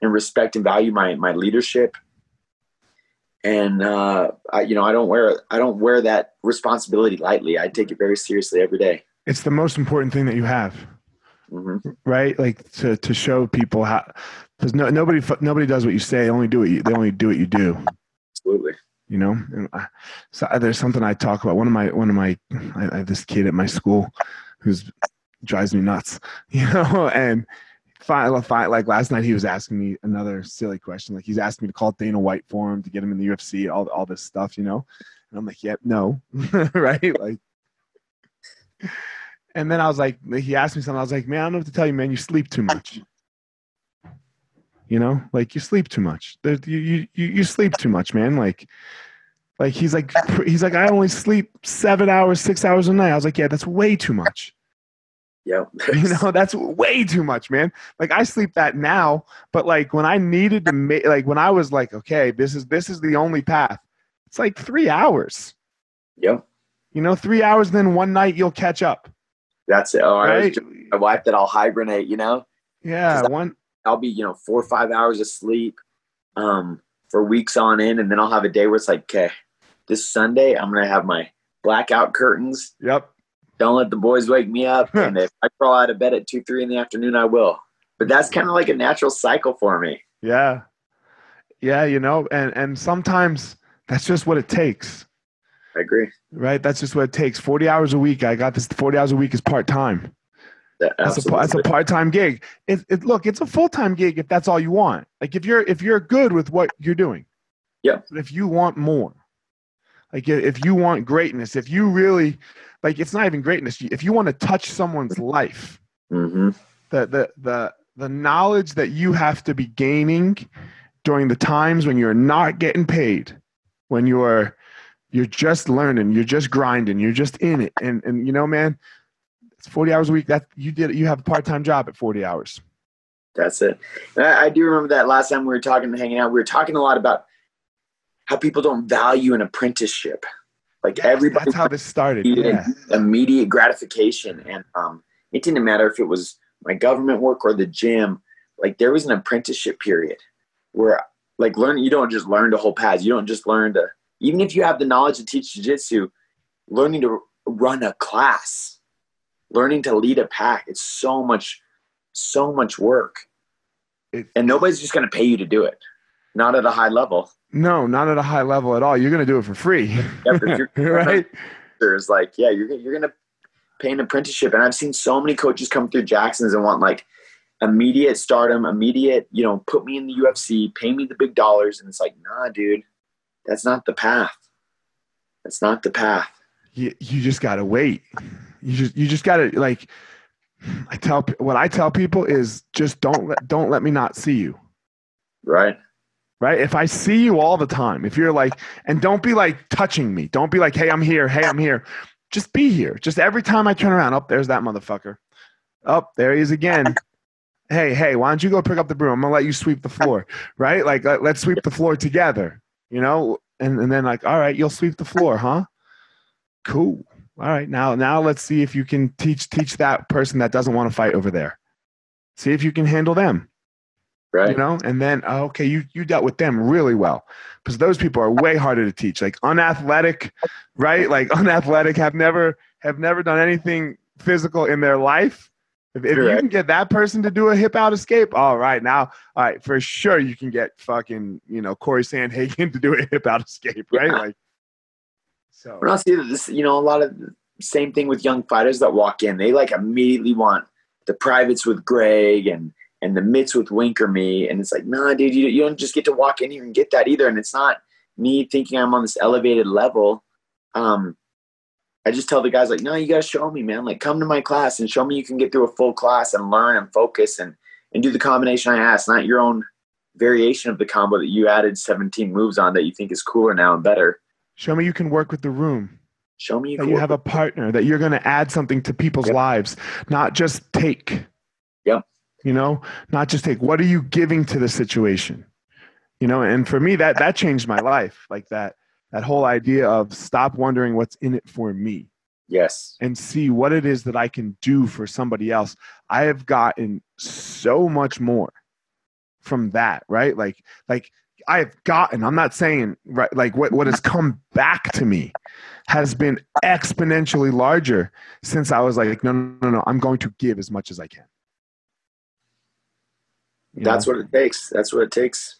and respect and value my, my leadership. And, uh, I, you know, I don't wear, I don't wear that responsibility lightly. I take it very seriously every day. It's the most important thing that you have. Mm-hmm. right? Like to to show people how because no, nobody nobody does what you say. They only do what you they only do what you do. Absolutely. You know, and I, so there's something I talk about. One of my one of my I, I have this kid at my school who's drives me nuts. You know, and fine, like last night he was asking me another silly question. Like he's asking me to call Dana White for him to get him in the UFC, all all this stuff. You know, and I'm like, yep, yeah, no, right, like. And then I was like, he asked me something. I was like, man, I don't know what to tell you, man. You sleep too much. You know, like you sleep too much. you, you, you sleep too much, man. Like, like he's like, he's like, I only sleep seven hours, six hours a night. I was like, yeah, that's way too much. Yeah. you know, that's way too much, man. Like I sleep that now, but like when I needed to make, like when I was like, okay, this is, this is the only path. It's like three hours. Yep. You know, three hours, then one night you'll catch up. That's it. Oh, right? my wife that I'll hibernate, you know? Yeah. One I'll be, you know, four or five hours of sleep um, for weeks on end. And then I'll have a day where it's like, okay, this Sunday, I'm going to have my blackout curtains. Yep. Don't let the boys wake me up. and if I crawl out of bed at two, three in the afternoon, I will. But that's kind of like a natural cycle for me. Yeah. Yeah. You know, and, and sometimes that's just what it takes. I agree. Right. That's just what it takes. 40 hours a week. I got this 40 hours a week is part time. That's a that's a part time gig. It, it, look, it's a full time gig if that's all you want. Like if you're if you're good with what you're doing. Yeah. But if you want more, like if you want greatness, if you really like, it's not even greatness. If you want to touch someone's life, mm-hmm. the the the the knowledge that you have to be gaining during the times when you're not getting paid, when you're you're just learning, you're just grinding, you're just in it, and and you know, man, it's 40 hours a week. That you did, you have a part time job at 40 hours. That's it. I, I do remember that last time we were talking, and hanging out. We were talking a lot about how people don't value an apprenticeship. Like yes, everybody, that's how this started. Yeah. Immediate gratification, and um, it didn't matter if it was my government work or the gym. Like there was an apprenticeship period where, like, learn. You don't just learn to hold pads. You don't just learn to even if you have the knowledge to teach jiu-jitsu learning to run a class learning to lead a pack it's so much so much work. It, and nobody's just going to pay you to do it. Not at a high level. No not at a high level at all. You're going to do it for free. Right? There's like yeah you're, you're going to pay an apprenticeship. And i've seen so many coaches come through jackson's and want like immediate stardom immediate you know put me in the ufc pay me the big dollars. And it's like nah dude that's not the path. That's not the path. You, you just got to wait. You just, you just got to like, I tell, what I tell people is just don't let, don't let me not see you. Right. Right. If I see you all the time, if you're like, and don't be like touching me. Don't be like, Hey, I'm here. Hey, I'm here. Just be here. Just every time I turn around, up, oh, there's that motherfucker. Up, oh, there he is again. hey, hey, why don't you go pick up the broom? I'm gonna let you sweep the floor, right? Like, let, us sweep the floor together you know, and, and then like, all right, you'll sweep the floor, huh? Cool. All right, now now let's see if you can teach teach that person that doesn't want to fight over there. See if you can handle them. Right. You know, and then oh, okay, you you dealt with them really well because those people are way harder to teach. Like unathletic, right? Like unathletic have never have never done anything physical in their life. If, if you can get that person to do a hip out escape, all right, now, all right, for sure you can get fucking, you know, Corey Sandhagen to do a hip out escape, right? Yeah. Like, so When I see that this, you know, a lot of same thing with young fighters that walk in. They like immediately want the privates with Greg and and the mitts with Wink or me, and it's like, nah, dude, you, you don't just get to walk in here and get that either. And it's not me thinking I'm on this elevated level. Um, I just tell the guys like, no, you gotta show me, man. Like, come to my class and show me you can get through a full class and learn and focus and and do the combination I asked, not your own variation of the combo that you added 17 moves on that you think is cooler now and better. Show me you can work with the room. Show me you that you have a partner that you're going to add something to people's Yep. lives not just take Yep. you know not just take what are you giving to the situation you know and for me that that changed my life like that that whole idea of stop wondering what's in it for me Yes. and see what it is that I can do for somebody else. I have gotten so much more from that, right? Like, like I have gotten, I'm not saying right, like what, what has come back to me has been exponentially larger since I was like, no, no, no, no, I'm going to give as much as I can. You That's know? what it takes. That's what it takes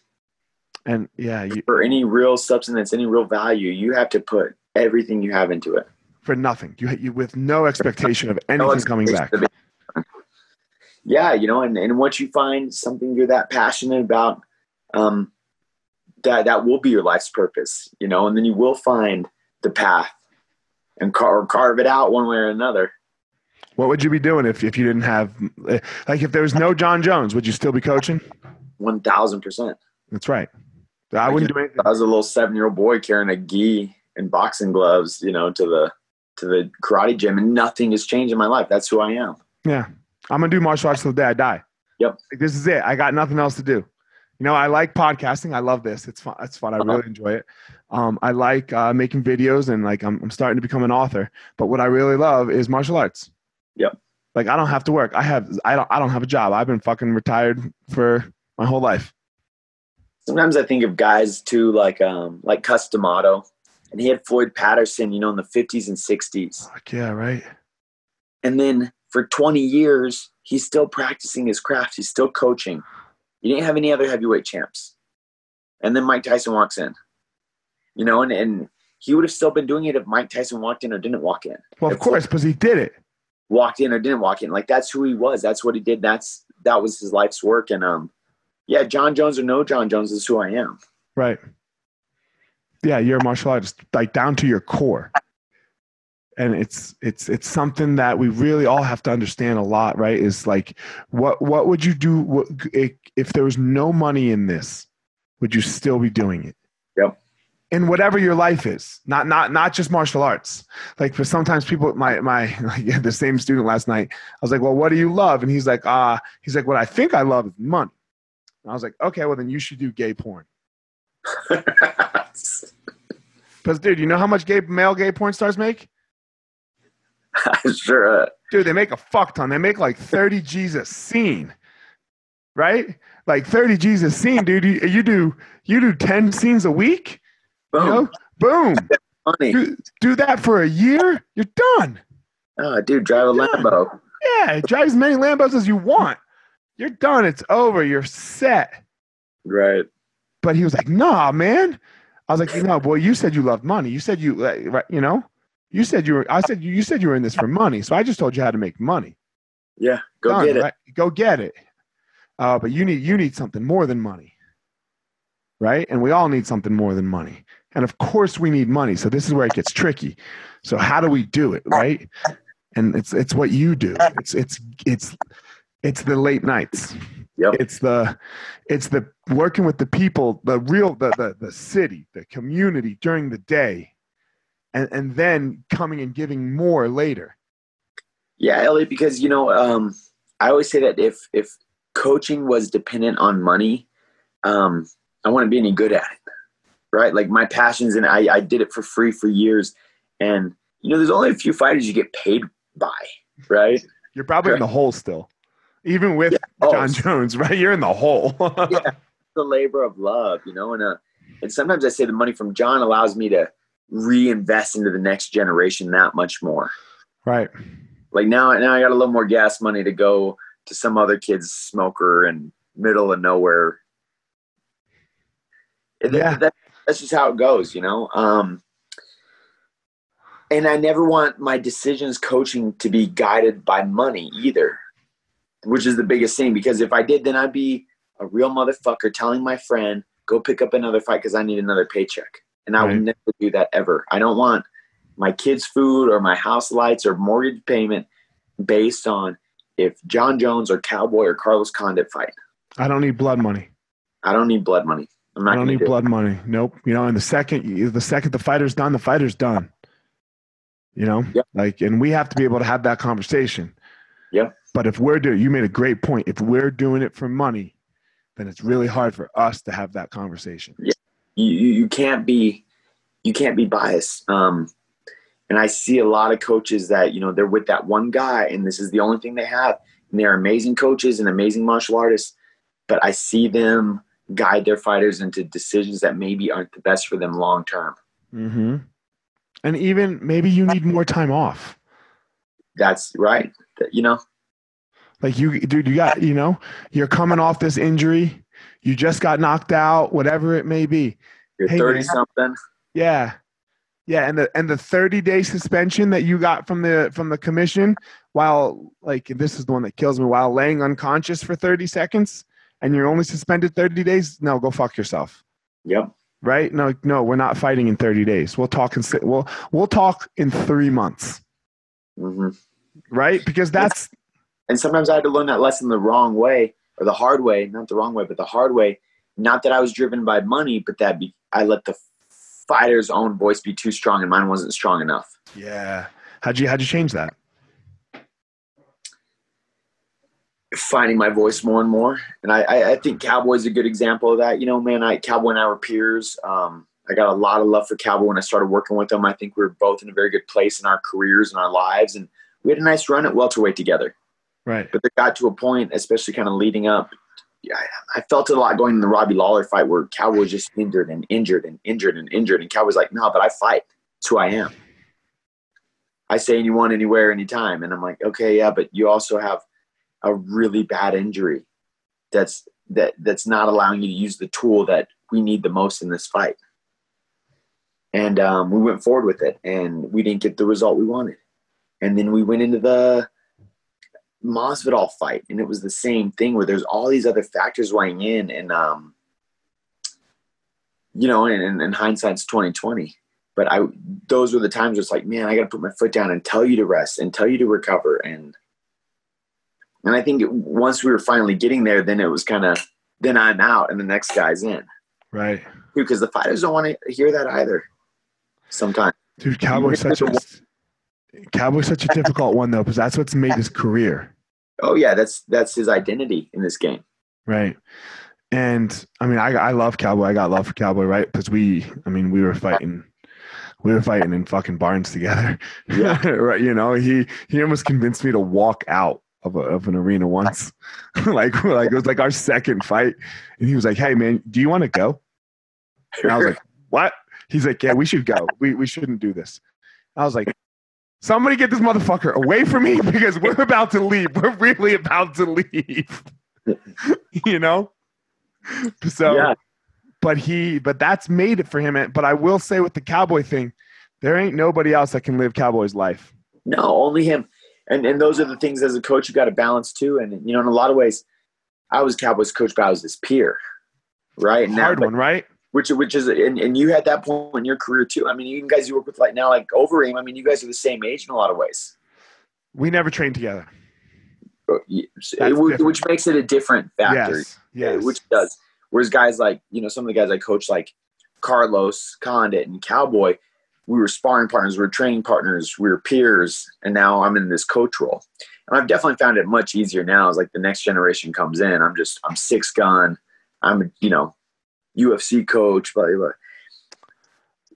and yeah, you, for any real substance, any real value. You have to put everything you have into it. for nothing, you, you with no expectation of anything coming back. expectation of it. Yeah, you know, and, and once you find something you're that passionate about, um, that that will be your life's purpose, you know, and then you will find the path and car- carve it out one way or another. What would you be doing if, if you didn't have, like, if there was no Jon Jones, would you still be coaching? One thousand percent. That's right. I wouldn't do anything. I was a little seven year old boy carrying a gi and boxing gloves, you know, to the to the karate gym, and nothing has changed in my life. That's who I am. Yeah. I'm going to do martial arts till the day I die. Yep. Like, this is it. I got nothing else to do. You know, I like podcasting. I love this. It's fun. It's fun. I Uh-huh. really enjoy it. Um, I like uh, making videos and like I'm, I'm starting to become an author. But what I really love is martial arts. Yep. Like I don't have to work. I have I don't I don't have a job. I've been fucking retired for my whole life. Sometimes I think of guys too, like um, like Cus D'Amato, and he had Floyd Patterson, you know, in the fifties and sixties, Fuck yeah, right. and then for twenty years he's still practicing his craft. He's still coaching. You didn't have any other heavyweight champs, and then Mike Tyson walks in, you know, and and he would have still been doing it if Mike Tyson walked in or didn't walk in. Well, of If course, because he did it. walked in or didn't walk in. Like that's who he was. That's what he did. That's that was his life's work. And um, yeah, Jon Jones or no Jon Jones is who I am. Right. Yeah, you're a martial artist, like down to your core. And it's it's it's something that we really all have to understand a lot, right? Is like, what what would you do what, if, there was no money in this? Would you still be doing it? Yep. In whatever your life is, not not not just martial arts. Like for sometimes people, my my like the same student last night. I was like, well, what do you love? And he's like, ah, he's like, what I think I love is money. And I was like, okay, well then you should do gay porn. Because, dude, you know how much gay male gay porn stars make? sure. Uh, Dude, they make a fuck ton. They make like 30 G's a scene, right? Like 30 G's a scene, dude. You, you do you do 10 scenes a week, boom. you know? Boom. Money. Do, do that for a year, you're done. Oh, dude, drive a Yeah. Lambo. Yeah, drive as many Lambos as you want. You're done. It's over. You're set. Right. But he was like, "Nah, man." I was like, "You know, boy, you said you loved money. You said you, like, right, you know, you said you were. I said you, you said you were in this for money. So I just told you how to make money. Yeah. Go Done, get it. right? Go get it. Uh, but you need you need something more than money, right? And we all need something more than money. And of course, we need money. So this is where it gets tricky. So how do we do it, right? And it's it's what you do. It's it's it's it's the late nights. Yep. It's the it's the working with the people, the real the the, the city, the community during the day, and and then coming and giving more later. Yeah, Elliot, because you know, um, I always say that if if coaching was dependent on money, um, I wouldn't be any good at it. Right? Like my passions and I, I did it for free for years. And you know, there's only a few fighters you get paid by, right? You're probably in the hole still, even with Yeah. Oh, Jon Jones, right? You're in the hole. yeah, the labor of love, you know, and uh, and sometimes I say the money from Jon allows me to reinvest into the next generation that much more. right. Like now, now I got a little more gas money to go to some other kid's smoker and middle of nowhere. Yeah. that, that's just how it goes, you know. Um, and I never want my decisions coaching to be guided by money either, which is the biggest thing. Because if I did, then I'd be a real motherfucker telling my friend, "Go pick up another fight because I need another paycheck," and I Right. would never do that ever. I don't want my kids' food or my house lights or mortgage payment based on if Jon Jones or Cowboy or Carlos Condit fight. I don't need blood money. I don't need blood money. I'm not I don't need do it. blood money. Nope. You know, and the second the second the fighter's done, the fighter's done. You know, Yep. like, and we have to be able to have that conversation. Yep. But if we're doing, you made a great point. If we're doing it for money, then it's really hard for us to have that conversation. you, you you can't be you can't be biased um and i see a lot of coaches that you know they're with that one guy and this is the only thing they have and they're amazing coaches and amazing martial artists but i see them guide their fighters into decisions that maybe aren't the best for them long term Mm-hmm. And even maybe you need more time off. that's right you know Like you, dude, you got, you know, you're coming off this injury. You just got knocked out, whatever it may be. you're Hey, 30 man. something Yeah. Yeah, and the and the 30 day suspension that you got from the from the commission while like this is the one that kills me while laying unconscious for 30 seconds and you're only suspended 30 days? No, go fuck yourself. yep Right? No, no, we're not fighting in 30 days. We'll talk in we'll we'll talk in 3 months. hmm Right? Because that's and sometimes i had to learn that lesson the wrong way or the hard way not the wrong way but the hard way not that i was driven by money but that be, i let the fighter's own voice be too strong and mine wasn't strong enough yeah. How'd you how'd you change that? finding my voice more and more and i i, I think cowboy's a good example of that you know man i cowboy and i were peers um I got a lot of love for Cowboy when I started working with him. I think we were both in a very good place in our careers and our lives, and we had a nice run at welterweight together. Right. But they got to a point, especially kind of leading up. I, I felt it a lot going in the Robbie Lawler fight where Cowboy was just injured and injured and injured and injured, and Cowboy's like, "No, but I fight. It's who I am. I say anyone, anywhere, anytime." And I'm like, "Okay, yeah, but you also have a really bad injury that's that that's not allowing you to use the tool that we need the most in this fight." And um, we went forward with it, and we didn't get the result we wanted. And then we went into the Masvidal fight, and it was the same thing where there's all these other factors weighing in, and um, you know, and, and, and hindsight's twenty twenty. But I, those were the times where it's like, man, I got to put my foot down and tell you to rest and tell you to recover, and and I think it, once we were finally getting there, then it was kind of, then I'm out and the next guy's in, Right. because the fighters don't want to hear that either. Sometimes, Dude, Cowboy's such a Cowboy's such a difficult one though, because that's what's made his career. oh yeah, that's that's his identity in this game. Right. And I mean, I I love Cowboy. I got love for Cowboy, right? Because we, I mean, we were fighting, we were fighting in fucking barns together. Yeah. right. You know, he he almost convinced me to walk out of a, of an arena once, like like it was like our second fight, and he was like, "Hey man, do you want to go?" And I was like, "What?" He's like, "Yeah, we should go. We we shouldn't do this." I was like, "Somebody get this motherfucker away from me because we're about to leave. We're really about to leave." you know. So, yeah, but he, but that's made it for him. But I will say with the cowboy thing, there ain't nobody else that can live cowboy's life. no, only him. And and those are the things as a coach you got to balance too. And you know, in a lot of ways, I was Cowboys coach, but I was his peer, right? And now- Hard but- one, right? Which which is and, and you had that point in your career too. I mean, you guys you work with like now like Overeem. I mean, you guys are the same age in a lot of ways, We never trained together. Uh, which, different. which makes it a different factor. Yes, yes. which does. Whereas guys like you know some of the guys I coach like Carlos Condit and Cowboy, we were sparring partners, we were training partners, we were peers, and now I'm in this coach role. And I've definitely found it much easier now as like the next generation comes in. I'm just I'm six gun. I'm you know UFC coach, blah blah.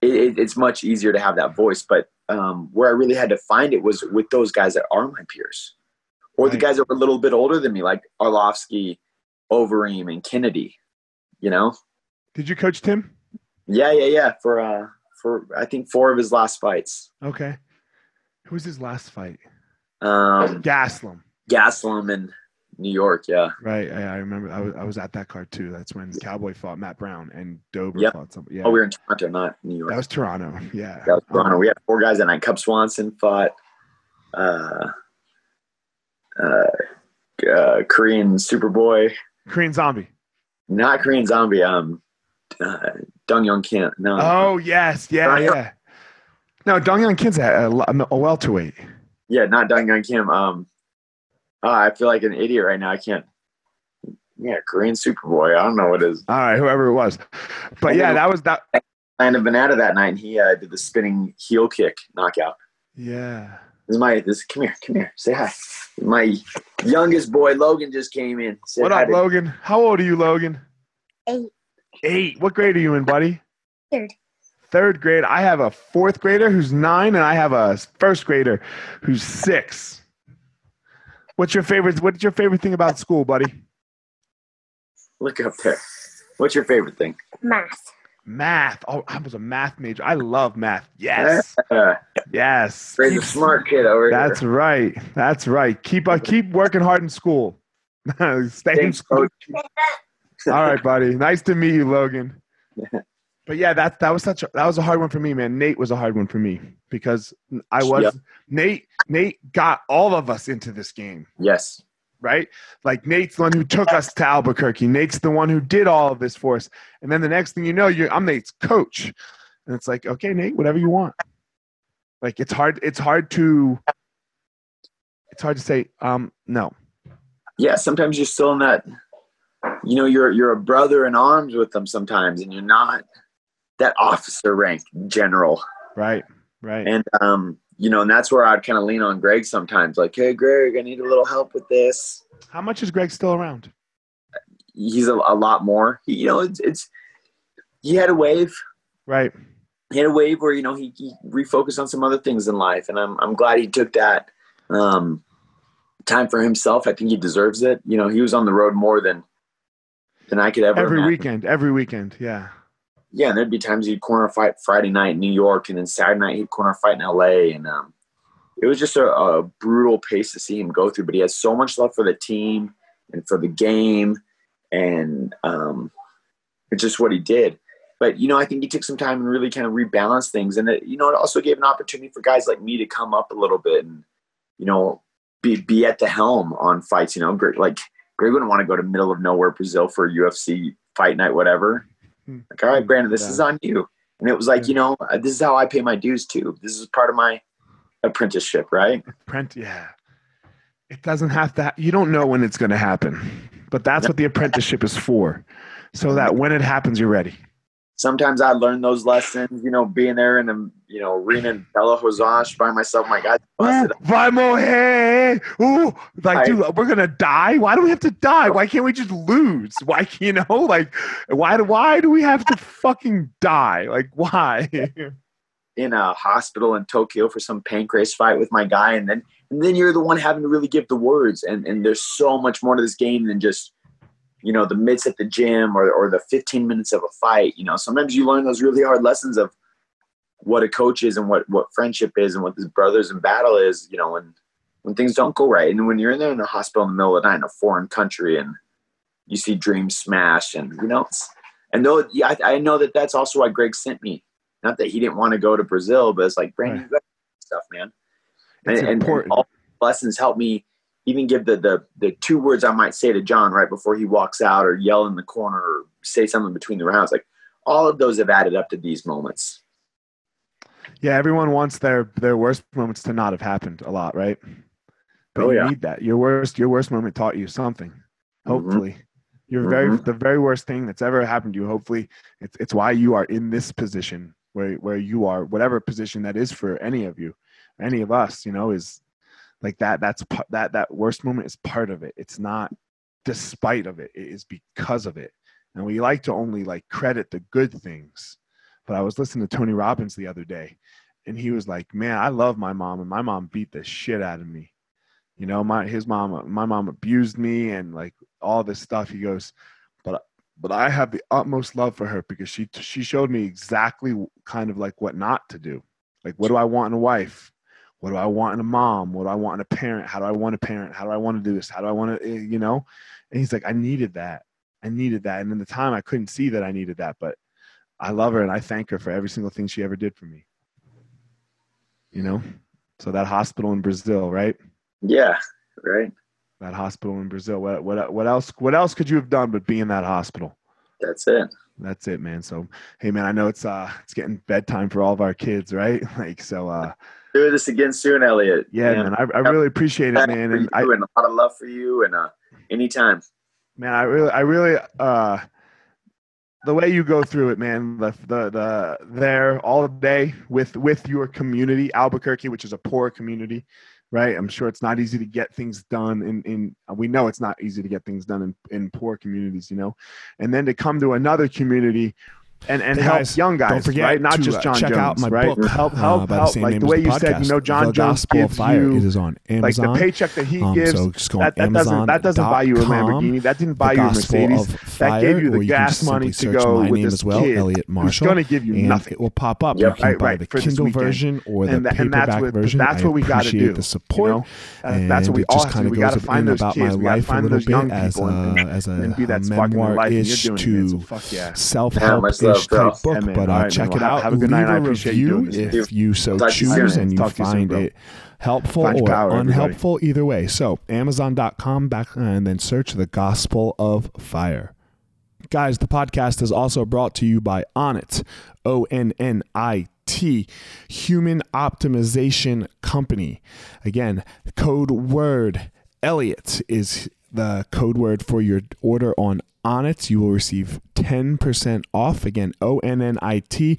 it, it, it's much easier to have that voice. But um, where I really had to find it was with those guys that are my peers, or the guys that were a little bit older than me, like Arlovsky, Overeem, and Kennedy. You know, Did you coach Tim? yeah, yeah, yeah. For uh, for I think four of his last fights. Okay. Who was his last fight? Um, Gastelum. Gastelum in New York. Yeah, Right. I, I remember. I was, I was at that card too. That's when Cowboy fought Matt Brown and Dober Yep. fought somebody. Yeah. oh, we were in Toronto, not New York. that was Toronto. Yeah. That was Toronto. Um, We had four guys that night. Cub Swanson fought uh, uh, uh, Korean Superboy, Korean Zombie. not Korean Zombie. Um, uh, Dong Young Kim. No, Oh yes, yeah, Right. yeah. No, Dong Young Kim's a, a, a welterweight. yeah, not Dong Young Kim. Um, oh, I feel like an idiot right now. I can't. Yeah, Korean Superboy. I don't know what it is. All right, whoever it was. But yeah, that was that. Lando Vannata that night, and he uh, did the spinning heel kick knockout. Yeah. This is my this. Come here, come here. Say hi. My youngest boy Logan just came in. Said What up, Logan? How old are you, Logan? Eight. Eight. What grade are you in, buddy? Third. Third grade. I have a fourth grader who's nine, and I have a first grader who's six. What's your favorite? What's your favorite thing about school, buddy? Look up there. What's your favorite thing? Math. Math. Oh, I was a math major. I love math. Yes. Yes. Ray's a Keep- smart kid over here. That's here. right. That's right. Keep uh, keep working hard in school. Stay in school. coach. All right, buddy. Nice to meet you, Logan. But yeah, that that was such a that was a hard one for me, man. Nate was a hard one for me because I was Yep. Nate. Nate got all of us into this game, Yes. right? Like Nate's the one who took us to Albuquerque. Nate's the one who did all of this for us. And then the next thing you know, you I'm Nate's coach, and it's like, okay, Nate, whatever you want. Like it's hard. It's hard to. It's hard to say um no. Yeah. Sometimes you're still in that. You know, you're you're a brother in arms with them sometimes, and you're not that officer rank general. Right. Right. And um, you know, and that's where I'd kind of lean on Greg sometimes. Like, hey, Greg, I need a little help with this. How much is Greg still around? He's a, a lot more. He, you know, it's it's. He had a wave. Right. he had a wave where you know he, he refocused on some other things in life, and I'm I'm glad he took that um, time for himself. I think he deserves it. You know, he was on the road more than than I could ever. Every imagine. weekend. Every weekend. Yeah. Yeah, and there'd be times he'd corner fight Friday night in New York, and then Saturday night he'd corner fight in L.A. And um, it was just a, a brutal pace to see him go through. But he has so much love for the team and for the game, and um, it's just what he did. But you know, I think he took some time and really kind of rebalanced things, and it, you know, it also gave an opportunity for guys like me to come up a little bit and you know be be at the helm on fights. You know, Greg, like Greg wouldn't want to go to middle of nowhere Brazil for a UFC fight night, whatever. Hmm. Like, all right, Brandon, this Yeah. is on you. And it was like, you know, uh, this is how I pay my dues too. This is part of my apprenticeship, right? Prent, yeah. It doesn't have to. Ha- you don't know when it's going to happen, but that's what the apprenticeship is for, so that when it happens, you're ready. Sometimes I learn those lessons, you know, being there in the, you know, arena in Belo Horizonte by myself. My God, busted Ooh, morrer. Ooh, like, Right. dude, we're gonna die. Why do we have to die? Why can't we just lose? Why, you know, like, why do why do we have to fucking die? Like, why? in a hospital in Tokyo for some Pancrase fight with my guy, and then and then you're the one having to really give the words. And and there's so much more to this game than just you know the mitts at the gym or or the 15 minutes of a fight. You know, sometimes you learn those really hard lessons of what a coach is and what what friendship is and what his brothers in battle is. You know, when when things don't go right, and when you're in there in the hospital in the middle of the night in a foreign country and you see dreams smash, and you know, it's, and know yeah, I, I know that that's also why Greg sent me not that he didn't want to go to Brazil, but it's like brand Right. got stuff, man. It's and, and- and important. all lessons help me even give the, the the two words I might say to Jon right before he walks out, or yell in the corner, or say something between the rounds. Like all of those have added up to these moments. Yeah, everyone wants their their worst moments to not have happened a lot, right? But Oh, you yeah. need that. Your worst your worst moment taught you something. Mhm. Hopefully. Your very Mhm. the very worst thing that's ever happened to you. Hopefully, it's it's why you are in this position where where you are, whatever position that is for any of you, any of us. You know, is like that. That's that that worst moment is part of it. It's not despite of it. It is because of it. And we like to only like credit the good things, but I was listening to Tony Robbins the other day, and he was like, "Man, I love my mom, and my mom beat the shit out of me. You know, my his mom, my mom abused me, and like all this stuff." He goes, "But but I have the utmost love for her because she she showed me exactly kind of like what not to do. Like, what do I want in a wife? What do I want in a mom? What do I want in a parent? How do I want a parent? How do I want to do this? How do I want to, eh, you know?" And he's like, "I needed that. I needed that." And in the time, I couldn't see that I needed that, but I love her and I thank her for every single thing she ever did for me. You know? So that hospital in Brazil, right? Yeah, right. That hospital in Brazil. What what what else what else could you have done but be in that hospital? That's it. That's it, man. So hey man, I know it's uh it's getting bedtime for all of our kids, right? Like so uh do this again soon, Elliot. Yeah, man. man I, I really appreciate it, man. And, I, and a lot of love for you and uh anytime. Man, I really I really uh the way you go through it, man, the, the the there all day with with your community, Albuquerque, which is a poor community, right? I'm sure it's not easy to get things done in in we know it's not easy to get things done in in poor communities, you know, and then to come to another community and and help guys, young guys. Don't forget right? Not just uh, Jon check Jones, out my right? book. Help, help, uh, help. Like the way you podcast, said, you know, Jon the Jones gives Fire. you it is on Amazon. like the paycheck that he um, gives. So just go that, that doesn't that doesn't buy you a Lamborghini. That didn't buy you a Mercedes. Fire, that gave you the gas money to go my with name this as well, kid Elliot Marshall. going to give you nothing. It will pop up. Yep. You can Right, buy right, the Kindle version or the And that- and that's paperback version. that's what we gotta appreciate do, The support. Uh, and that's what we all have to do. We gotta find those about my kids. We life a find little those young bit as people as a be that spark in their life, and memoir-ish you're doing it, man, so to fuck yeah. Much bro. book. But uh, right, check man. it Well, out. have a good Leave night. A appreciate you review if you so Talk choose and you Talk to you soon, find it helpful Find or power, everybody. unhelpful either way. So Amazon.com back and then search the Gospel of Fire. Guys, the podcast is also brought to you by Onnit, O N N I T, Human Optimization Company. Again, code word Elliot is the code word for your order on Onnit. You will receive 10% off. Again, O N N I T.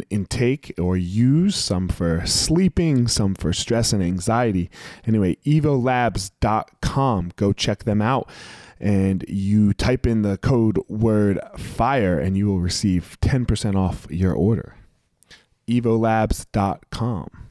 intake or use. Some for sleeping, some for stress and anxiety. Anyway, evolabs.com. Go check them out. And you type in the code word fire, and you will receive 10% off your order. evolabs.com.